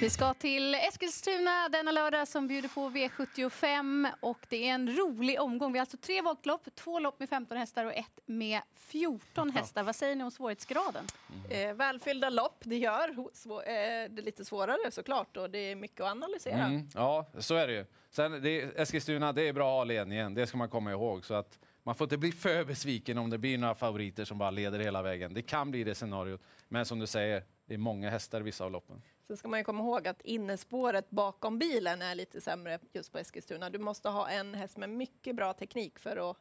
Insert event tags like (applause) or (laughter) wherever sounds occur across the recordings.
Vi ska till Eskilstuna denna lördag som bjuder på V75 och det är en rolig omgång. Vi har alltså tre voltlopp, två lopp med 15 hästar och ett med 14 hästar. Vad säger ni om svårighetsgraden? Eh, välfyllda lopp, det gör eh, det lite svårare såklart och det är mycket att analysera. Mm, ja, så är det ju. Sen, det är, Eskilstuna, det är bra att ha ledningen, det ska man komma ihåg. Så att man får inte bli för besviken om det blir några favoriter som bara leder hela vägen. Det kan bli det scenariot. Men som du säger, det är många hästar i vissa av loppen. Sen ska man ju komma ihåg att innespåret bakom bilen är lite sämre just på Eskilstuna. Du måste ha en häst med mycket bra teknik för att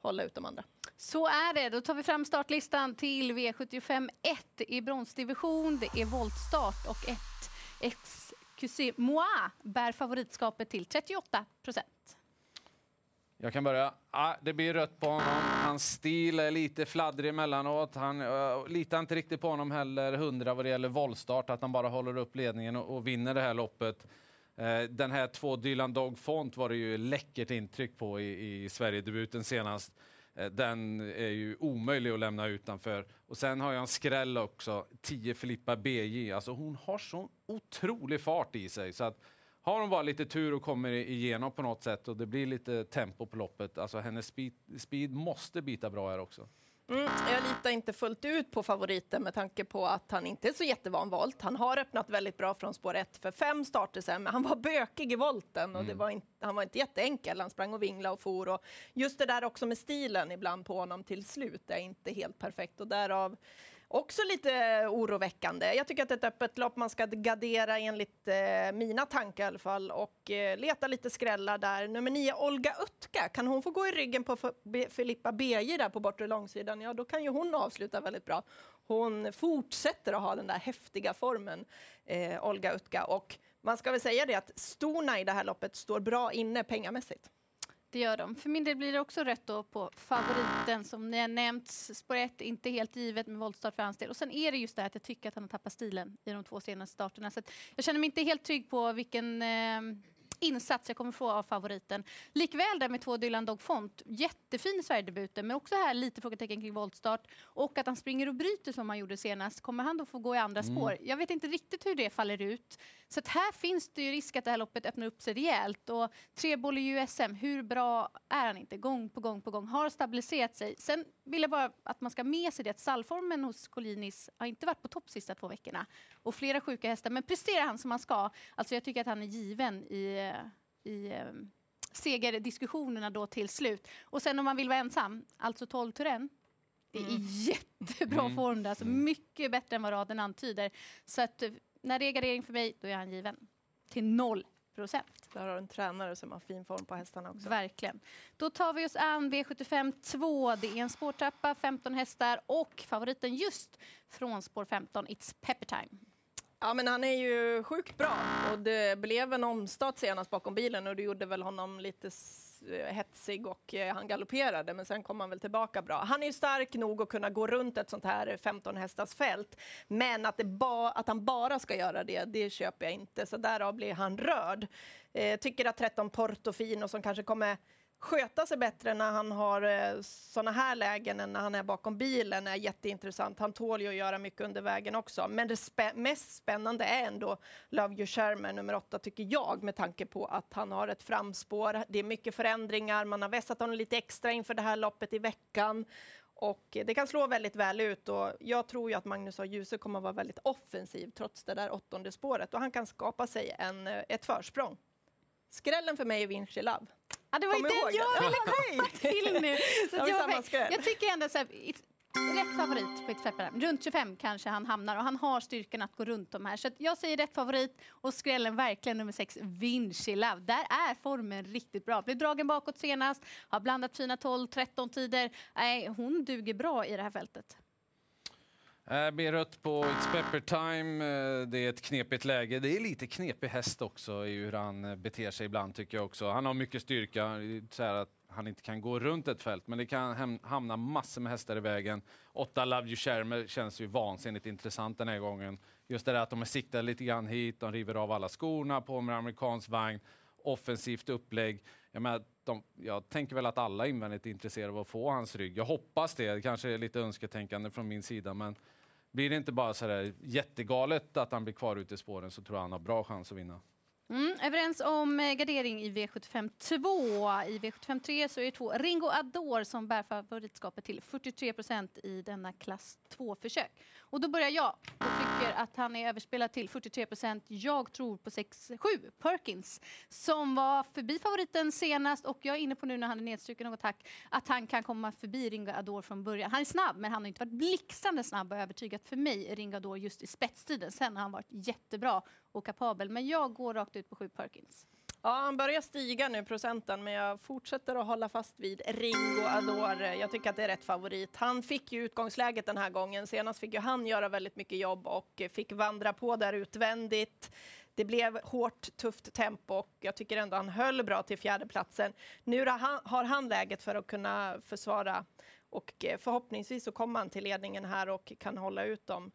hålla ut de andra. Så är det. Då tar vi fram startlistan till V75 1 i bronsdivision. Det är voltstart och ett XQC Moi bär favoritskapet till 38 procent. Jag kan börja. Ah, det blir rött på honom. Hans stil är lite fladdrig emellanåt. Han uh, litar inte riktigt på honom heller, hundra vad det gäller voltstart, att han bara håller upp ledningen och, och vinner det här loppet. Uh, den här två Dylan Dog Font var det ju läckert intryck på i, i Sverigedebuten senast. Uh, den är ju omöjlig att lämna utanför. Och sen har jag en skräll också, 10 Filippa BJ. Alltså hon har sån otrolig fart i sig. Så att har hon bara lite tur och kommer igenom på något sätt och det blir lite tempo på loppet, alltså hennes speed, speed måste bita bra här också. Mm, jag litar inte fullt ut på favoriten med tanke på att han inte är så jättevan volt. Han har öppnat väldigt bra från spår 1 för fem starter sen, men han var bökig i volten och det var in, han var inte jätteenkel. Han sprang och vingla och for och just det där också med stilen ibland på honom till slut är inte helt perfekt och därav Också lite oroväckande. Jag tycker att ett öppet lopp man ska gardera enligt eh, mina tankar i alla fall och eh, leta lite skrällar där. Nummer nio, Olga Utka, kan hon få gå i ryggen på F- Filippa Beje där på bortre långsidan, ja då kan ju hon avsluta väldigt bra. Hon fortsätter att ha den där häftiga formen, eh, Olga Utka. Och man ska väl säga det att storna i det här loppet står bra inne pengamässigt. Det gör de. För min del blir det också rätt då på favoriten som ni har nämnt. Spår 1, inte helt givet med voltstart för hans del. Och sen är det just det här att jag tycker att han har tappat stilen i de två senaste starterna. Så att jag känner mig inte helt trygg på vilken eh, insats jag kommer få av favoriten. Likväl där med två Dylan Dog Font. Jättefin i Sverigedebuten, men också här lite frågetecken kring voltstart. Och att han springer och bryter som han gjorde senast. Kommer han då få gå i andra spår? Jag vet inte riktigt hur det faller ut. Så här finns det ju risk att det här loppet öppnar upp sig rejält. Och Treboll i USM, hur bra är han inte? Gång på gång på gång. Har stabiliserat sig. Sen vill jag bara att man ska med sig det att stallformen hos Colinis har inte varit på topp sista två veckorna. Och flera sjuka hästar. Men presterar han som han ska, alltså jag tycker att han är given i, i eh, segerdiskussionerna då till slut. Och sen om man vill vara ensam, alltså 12 Turen. Det är jättebra form där, alltså mycket bättre än vad raden antyder. Så att eh, när det är gardering för mig, då är han given. Till noll procent. Där har du en tränare som har fin form på hästarna också. Verkligen. Då tar vi oss an V75 2. Det är en spårtrappa, 15 hästar och favoriten just från spår 15, It's Pepper Time. Ja, men han är ju sjukt bra och det blev en omstart senast bakom bilen och det gjorde väl honom lite hetsig och eh, han galopperade men sen kom han väl tillbaka bra. Han är ju stark nog att kunna gå runt ett sånt här 15 hästars fält men att, det ba, att han bara ska göra det, det köper jag inte så därav blir han rörd. Eh, tycker att 13 Portofino som kanske kommer sköta sig bättre när han har eh, såna här lägen än när han är bakom bilen är jätteintressant. Han tål ju att göra mycket under vägen också. Men det spä mest spännande är ändå Love You Sherman nummer åtta tycker jag med tanke på att han har ett framspår. Det är mycket förändringar. Man har vässat honom lite extra inför det här loppet i veckan. Och det kan slå väldigt väl ut och jag tror ju att Magnus A. Djuse kommer att vara väldigt offensiv trots det där åttonde spåret och han kan skapa sig en, eh, ett försprång. Skrällen för mig är Vinci Love. Ja, det var ju den ihåg jag ville (laughs) komma till nu. Så jag, skräll? jag tycker ändå så här, rätt favorit på It's Pepper. Runt 25 kanske han hamnar och han har styrkan att gå runt de här. Så jag säger rätt favorit och skrällen verkligen nummer 6, Vinci Love. Där är formen riktigt bra. Blev dragen bakåt senast, har blandat fina 12-13 tider. Nej, hon duger bra i det här fältet. Eh, äh, blir rött på It's Pepper Time. Eh, det är ett knepigt läge. Det är lite knepig häst också i hur han eh, beter sig ibland tycker jag också. Han har mycket styrka. Så här att han inte kan gå runt ett fält, men det kan hamna massor med hästar i vägen. Åtta Love You Shermer känns ju vansinnigt intressant den här gången. Just det där att de är siktade lite grann hit, de river av alla skorna på med amerikansk vagn, offensivt upplägg. Jag, menar, de, jag tänker väl att alla invändigt är intresserade av att få hans rygg. Jag hoppas det. Det kanske är lite önsketänkande från min sida, men blir det inte bara så där jättegalet att han blir kvar ute i spåren så tror jag han har bra chans att vinna. Mm, överens om eh, gardering i V75 2. I V75 3 så är det två Ringo Ador som bär favoritskapet till 43 i denna klass 2-försök. Och då börjar jag och tycker att han är överspelad till 43 procent. Jag tror på 6-7 Perkins som var förbi favoriten senast och jag är inne på nu när han är nedstruken något hack att han kan komma förbi Ringo Ador från början. Han är snabb men han har inte varit blixtrande snabb och övertygat för mig Ringo Ador just i spetstiden. Sen har han varit jättebra och kapabel men jag går rakt ut på 7 Perkins. Ja, han börjar stiga nu procenten, men jag fortsätter att hålla fast vid Ringo Ador. Jag tycker att det är rätt favorit. Han fick ju utgångsläget den här gången. Senast fick ju han göra väldigt mycket jobb och fick vandra på där utvändigt. Det blev hårt, tufft tempo och jag tycker ändå han höll bra till fjärdeplatsen. Nu har han läget för att kunna försvara och eh, förhoppningsvis så kommer han till ledningen här och kan hålla ut dem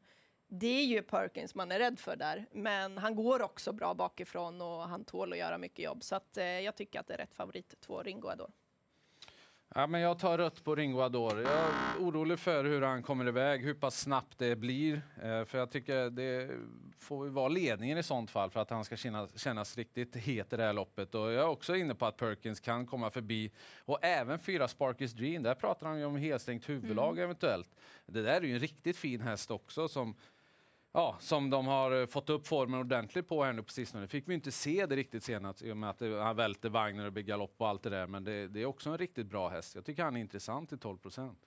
det är ju Perkins man är rädd för där, men han går också bra bakifrån och han tål att göra mycket jobb. Så att, eh, jag tycker att det är rätt favorit, två Ringo Ador. Ja, men jag tar rött på Ringo Ador. Jag är orolig för hur han kommer iväg, hur pass snabbt det blir. Eh, för jag tycker det får vara ledningen i sånt fall för att han ska kännas, kännas riktigt het i det här loppet. Och jag är också inne på att Perkins kan komma förbi. Och även fyra Sparkys Dream, där pratar han ju om helstängt huvudlag mm. eventuellt. Det där är ju en riktigt fin häst också som ja, som de har eh, fått upp formen ordentligt på här nu på sistone. Det fick vi inte se det riktigt senast i och med att han välter vagnen och blir galopp och allt det där. Men det, det, är också en riktigt bra häst. Jag tycker han är intressant i 12 procent.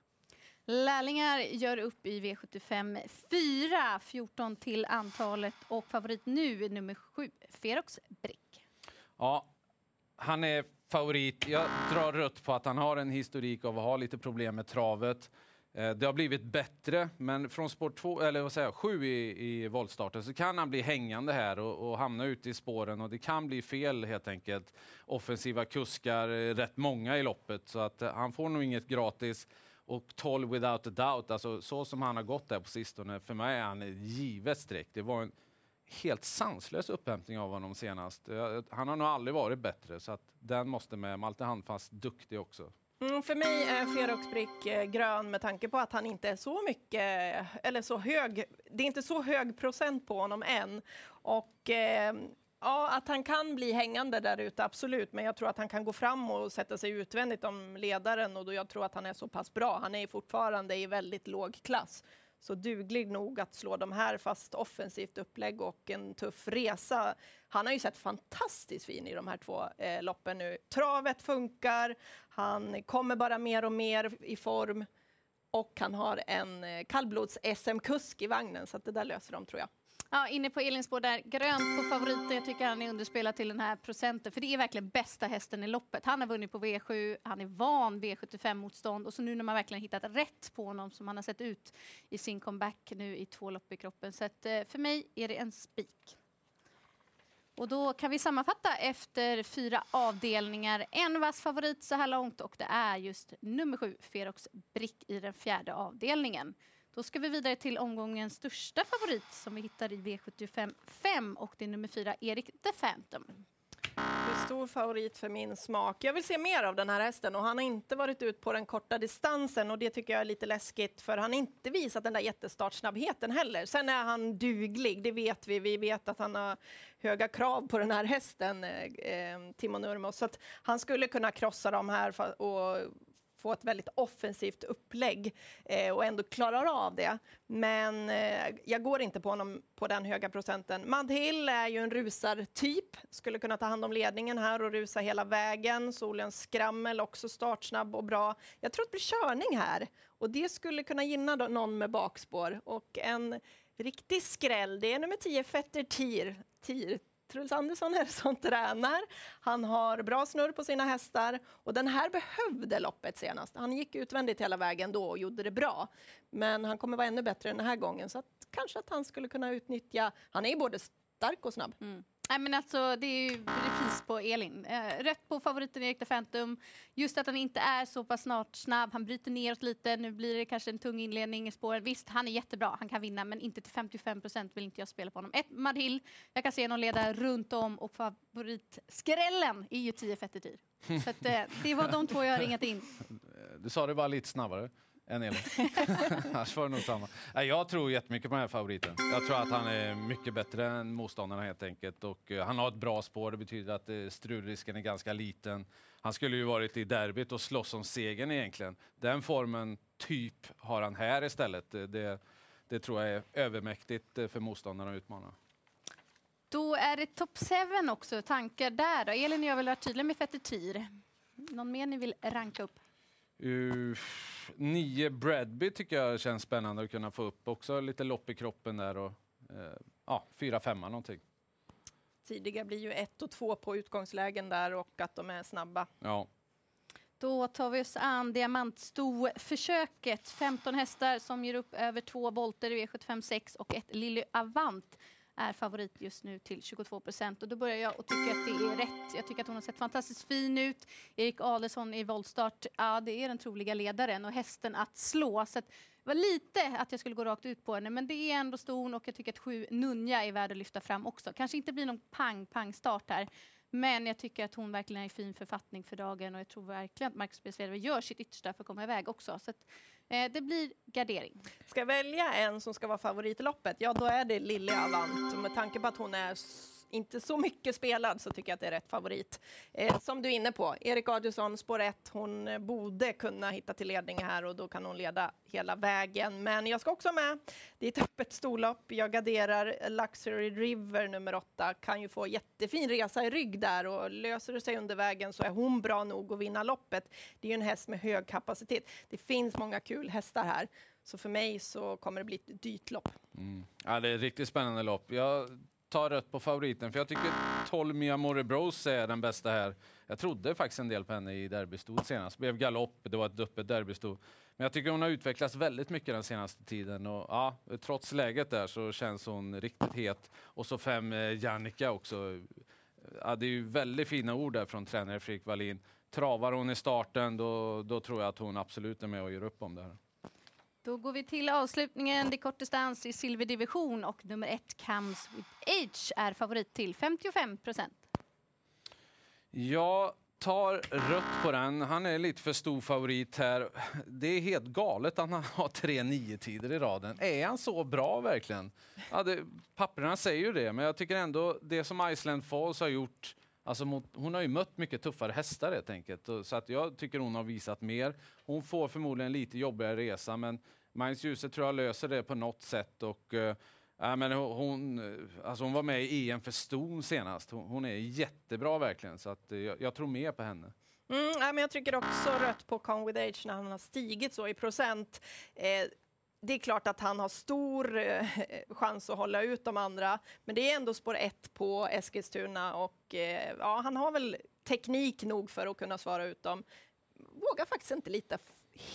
Lärlingar gör upp i V75 4, 14 till antalet och favorit nu är nummer 7, Ferox Brick. Ja, han är favorit. Jag drar rött på att han har en historik av att ha lite problem med travet. Eh, det har blivit bättre, men från spår två, eller vad säger sju i, i voltstarten så kan han bli hängande här och, och, hamna ute i spåren och det kan bli fel helt enkelt. Offensiva kuskar, eh, rätt många i loppet så att eh, han får nog inget gratis. Och 12 without a doubt, alltså så som han har gått där på sistone, för mig är han ett givet streck. Det var en helt sanslös upphämtning av honom senast. Han har nog aldrig varit bättre så att den måste med. Malte Handfast duktig också. Mm, för mig är Ferox Brick eh, grön med tanke på att han inte är så mycket, eller så hög, det är inte så hög procent på honom än. Och eh, ja, att han kan bli hängande där ute, absolut, men jag tror att han kan gå fram och sätta sig utvändigt om ledaren och då jag tror att han är så pass bra. Han är fortfarande i väldigt låg klass så duglig nog att slå de här fast offensivt upplägg och en tuff resa. Han har ju sett fantastiskt fin i de här två eh, loppen nu. Travet funkar, han kommer bara mer och mer i form och han har en eh, kallblods-SM-kusk i vagnen så att det där löser de tror jag. Ja, inne på Elins spår där. Grönt på favoriten. Jag tycker han är underspelad till den här procenten. För det är verkligen bästa hästen i loppet. Han har vunnit på V7, han är van V75-motstånd. Och så nu när man verkligen hittat rätt på honom som han har sett ut i sin comeback nu i två lopp i kroppen. Så att, eh, för mig är det en spik. Och då kan vi sammanfatta efter fyra avdelningar. En vass favorit så här långt och det är just nummer sju, Ferox Brick i den fjärde avdelningen. Då ska vi vidare till omgångens största favorit som vi hittar i V75 5 och det är nummer fyra, Erik the Phantom. För stor favorit för min smak. Jag vill se mer av den här hästen och han har inte varit ut på den korta distansen och det tycker jag är lite läskigt för han har inte visat den där jättestartsnabbheten heller. Sen är han duglig, det vet vi. Vi vet att han har höga krav på den här hästen, eh, eh Timo Nurmos, så att han skulle kunna krossa de här och få ett väldigt offensivt upplägg eh, och ändå klarar av det. Men eh, jag går inte på honom på den höga procenten. Madhill är ju en rusartyp, skulle kunna ta hand om ledningen här och rusa hela vägen. Solens skrammel också startsnabb och bra. Jag tror att det blir körning här och det skulle kunna gynna någon med bakspår och en riktig skräll. Det är nummer 10 Fetter Tir. Tir Truls Andersson är som tränar. Han har bra snurr på sina hästar och den här behövde loppet senast. Han gick utvändigt hela vägen då och gjorde det bra. Men han kommer vara ännu bättre den här gången så att kanske att han skulle kunna utnyttja, han är både stark och snabb. Mm. Nej, men alltså, det är ju repris på Elin. Eh, rätt på favoriten Erik de Just att han inte är så pass snart snabb. Han bryter neråt lite. Nu blir det kanske en tung inledning i spåren. Visst, han är jättebra. Han kan vinna, men inte till 55 procent vill inte jag spela på honom. Ett, Madhill. Jag kan se honom leda runt om och favoritskrällen är ju 10 Fettetyr. Så att, eh, det var de två jag har ringat in. Du sa det bara lite snabbare än Elin. (laughs) Annars var det nog samma. Nej, Jag tror jättemycket på den här favoriten. Jag tror att han är mycket bättre än motståndarna helt enkelt. Och eh, han har ett bra spår, det betyder att eh, strulrisken är ganska liten. Han skulle ju varit i derbyt och slåss om segern egentligen. Den formen, typ, har han här istället. Det, det tror jag är övermäktigt eh, för motståndarna att utmana. Då är det top 7 också. Tankar där? Elin och jag vill vara tydliga med Fetter Tyr. Någon mer ni vill ranka upp? Uh, nio Bradby tycker jag känns spännande att kunna få upp. Också lite lopp i kroppen där och eh, ja, fyra, femma någonting. Tidiga blir ju ett och två på utgångslägen där och att de är snabba. Ja. Då tar vi oss an diamantsto-försöket. 15 hästar som ger upp över två volter i V75 6 och ett Lily Avant är favorit just nu till 22 procent. Och då börjar jag och tycka att det är rätt. Jag tycker att hon har sett fantastiskt fin ut. Erik Adelsson i voltstart, ja det är den troliga ledaren och hästen att slå. Så att det var lite att jag skulle gå rakt ut på henne, men det är ändå ston och jag tycker att sju Nunja är värd att lyfta fram också. Kanske inte blir någon pang-pang-start här, men jag tycker att hon verkligen är i fin författning för dagen och jag tror verkligen att Marcus Spesvedberg gör sitt yttersta för att komma iväg också. Så att, eh, det blir gardering. Ska jag välja en som ska vara favorit i loppet, ja då är det Lilly Avant. Med tanke på att hon är inte så mycket spelad så tycker jag att det är rätt favorit. Eh, som du är inne på, Erik Adielsson, spår 1, hon eh, borde kunna hitta till ledning här och då kan hon leda hela vägen. Men jag ska också med, det är ett öppet storlopp, jag garderar Luxury River nummer 8, kan ju få jättefin resa i rygg där och löser det sig under vägen så är hon bra nog att vinna loppet. Det är ju en häst med hög kapacitet. Det finns många kul hästar här. Så för mig så kommer det bli ett dyrt lopp. Mm. ja, det är ett riktigt spännande lopp. Jag tar rött på favoriten för jag tycker 12 Mia är den bästa här. Jag trodde faktiskt en del på henne i derbystod senast. Det Blev galopp, det var ett öppet derbystod. Men jag tycker hon har utvecklats väldigt mycket den senaste tiden och ja, trots läget där så känns hon riktigt het. Och så fem eh, Jannica också. Ja, det är ju väldigt fina ord där från tränare Fredrik Wallin. Travar hon i starten då, då tror jag att hon absolut är med och gör upp om det här. Då går vi till avslutningen. Det är kortdistans i silverdivision och nummer ett Comes with Age är favorit till 55 procent. Jag tar rött på den. Han är lite för stor favorit här. Det är helt galet att han har tre nio-tider i raden. Är han så bra verkligen? Ja, det, papperna säger ju det, men jag tycker ändå det som Iceland Falls har gjort Alltså mot, hon har ju mött mycket tuffare hästar helt enkelt. Så att jag tycker hon har visat mer. Hon får förmodligen lite jobbigare resa, men Magnus Djuse tror jag löser det på något sätt. Och, eh, äh, men hon, eh, alltså hon var med i EM för Ston senast. Hon, hon är jättebra verkligen, så att, eh, jag, jag tror mer på henne. Mm, men jag trycker också rött på Con with Age när han har stigit så i procent. Eh, det är klart att han har stor eh, chans att hålla ut de andra, men det är ändå spår ett på Eskilstuna och eh, ja, han har väl teknik nog för att kunna svara ut dem. Vågar faktiskt inte lita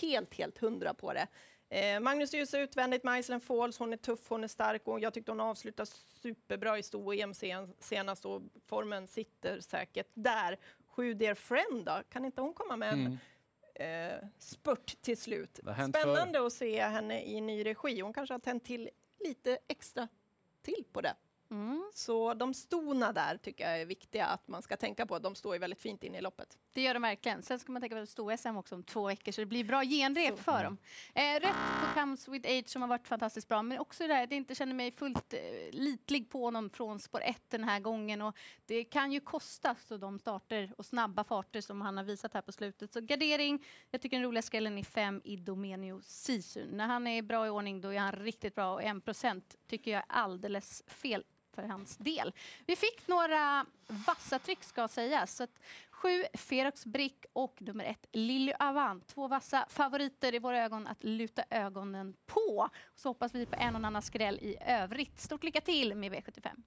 helt, helt hundra på det. Eh, Magnus Djuse utvändigt med Iceland Falls. Hon är tuff, hon är stark och jag tyckte hon avslutade superbra i sto-EM senast och formen sitter säkert där. Sju Dear Friend då? Kan inte hon komma med en Mm eh, spurt till slut? Spännande att se henne i ny regi. Hon kanske har tänt till lite extra till på det. Så de stona där tycker jag är viktiga att man ska tänka på. De står ju väldigt fint inne i loppet. Det gör de verkligen. Sen ska man tänka på att stor-SM också om två veckor, så det blir bra genrep Så. för dem. Eh, rätt på Comes with Age som har varit fantastiskt bra, men också det där att jag inte känner mig fullt eh, litlig på honom från spår 1 den här gången. Och det kan ju kosta så de starter och snabba farter som han har visat här på slutet. Så gardering, jag tycker den roliga skrällen är 5 i Domenio Sisu. När han är bra i ordning då är han riktigt bra och 1% tycker jag är alldeles fel för hans del. Vi fick några vassa tryck ska sägas. Så att sju Ferox Brick och nummer ett Lily Avant. Två vassa favoriter i våra ögon att luta ögonen på. Så hoppas vi på en och annan skräll i övrigt. Stort lycka till med V75.